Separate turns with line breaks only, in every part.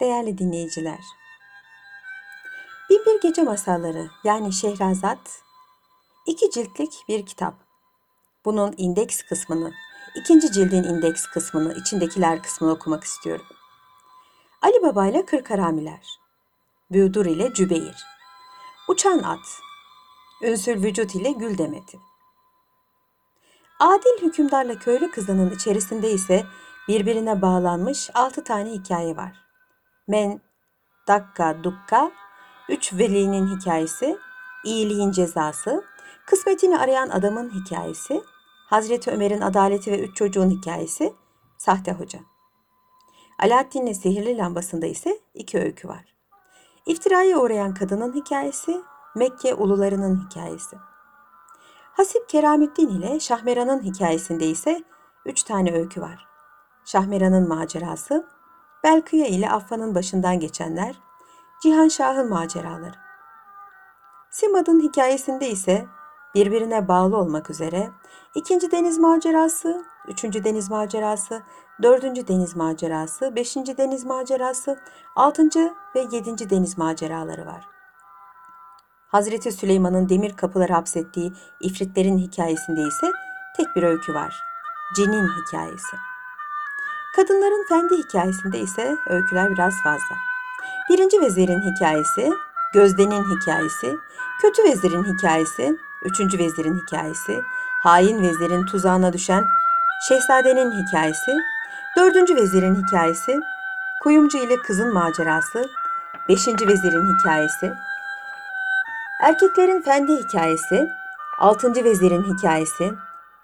Değerli dinleyiciler, Binbir Gece Masalları yani Şehrazat, iki ciltlik bir kitap. Bunun indeks kısmını, ikinci cildin indeks kısmını, içindekiler kısmını okumak istiyorum. Ali Baba ile Kırk Haramiler, ile Cübeyr, Uçan At, Ünsül Vücut ile Gül Demeti. Adil hükümdarla köylü kızının içerisinde ise birbirine bağlanmış altı tane hikaye var. Men, Dakka, Dukka, Üç Veli'nin hikayesi, iyiliğin cezası, kısmetini arayan adamın hikayesi, Hazreti Ömer'in adaleti ve üç çocuğun hikayesi, Sahte Hoca. Alaaddin'le sihirli lambasında ise iki öykü var. İftiraya uğrayan kadının hikayesi, Mekke ulularının hikayesi. Hasip Keramüddin ile Şahmeran'ın hikayesinde ise üç tane öykü var. Şahmeran'ın macerası, Belkıya ile Affan'ın başından geçenler, Cihan Şah'ın maceraları. Simad'ın hikayesinde ise birbirine bağlı olmak üzere ikinci deniz macerası, üçüncü deniz macerası, dördüncü deniz macerası, beşinci deniz macerası, altıncı ve yedinci deniz maceraları var. Hazreti Süleyman'ın demir kapıları hapsettiği ifritlerin hikayesinde ise tek bir öykü var. Cin'in hikayesi. Kadınların fendi hikayesinde ise öyküler biraz fazla. Birinci vezirin hikayesi, Gözde'nin hikayesi, kötü vezirin hikayesi, üçüncü vezirin hikayesi, hain vezirin tuzağına düşen şehzadenin hikayesi, dördüncü vezirin hikayesi, kuyumcu ile kızın macerası, beşinci vezirin hikayesi, erkeklerin fendi hikayesi, altıncı vezirin hikayesi,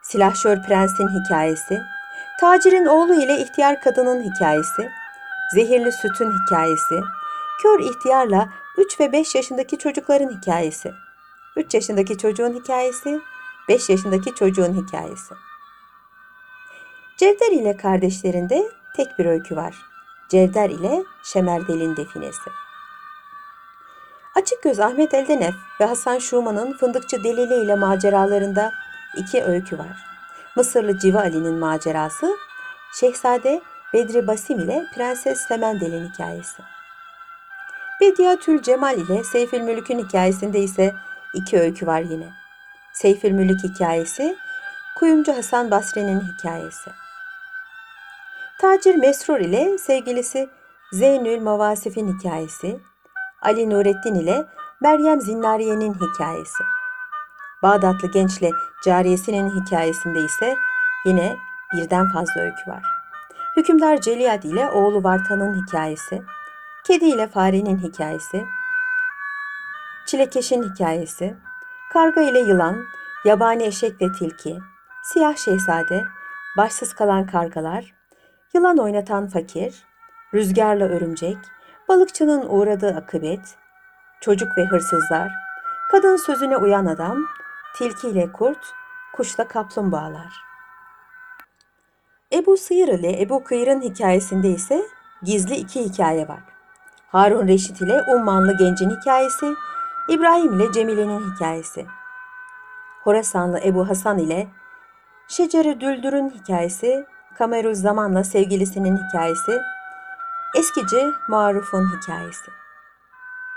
silahşör prensin hikayesi, tacirin oğlu ile ihtiyar kadının hikayesi, zehirli sütün hikayesi, kör ihtiyarla 3 ve 5 yaşındaki çocukların hikayesi, 3 yaşındaki çocuğun hikayesi, 5 yaşındaki çocuğun hikayesi. Cevder ile kardeşlerinde tek bir öykü var. Cevder ile Şemerdel'in definesi. Açık Göz Ahmet Eldenef ve Hasan Şuman'ın Fındıkçı Delili ile maceralarında iki öykü var. Mısırlı Civa Ali'nin macerası, Şehzade Bedri Basim ile Prenses Semendel'in hikayesi. Bediatül Cemal ile Seyfül Mülük'ün hikayesinde ise iki öykü var yine. Seyfül Mülük hikayesi, Kuyumcu Hasan Basri'nin hikayesi. Tacir Mesrur ile sevgilisi Zeynül Mavasif'in hikayesi, Ali Nurettin ile Meryem Zinnariye'nin hikayesi. Bağdatlı gençle cariyesinin hikayesinde ise yine birden fazla öykü var. Hükümdar Celiyad ile oğlu Vartan'ın hikayesi, kedi ile farenin hikayesi, çilekeşin hikayesi, karga ile yılan, yabani eşek ve tilki, siyah şehzade, başsız kalan kargalar, yılan oynatan fakir, rüzgarla örümcek, balıkçının uğradığı akıbet, çocuk ve hırsızlar, kadın sözüne uyan adam, tilki ile kurt, kuşla kaplumbağalar. Ebu Sıyır ile Ebu Kıyır'ın hikayesinde ise gizli iki hikaye var. Harun Reşit ile Ummanlı Genc'in hikayesi, İbrahim ile Cemile'nin hikayesi. Horasanlı Ebu Hasan ile Şeceri Düldür'ün hikayesi, Kameruz Zaman'la sevgilisinin hikayesi, Eskici Maruf'un hikayesi.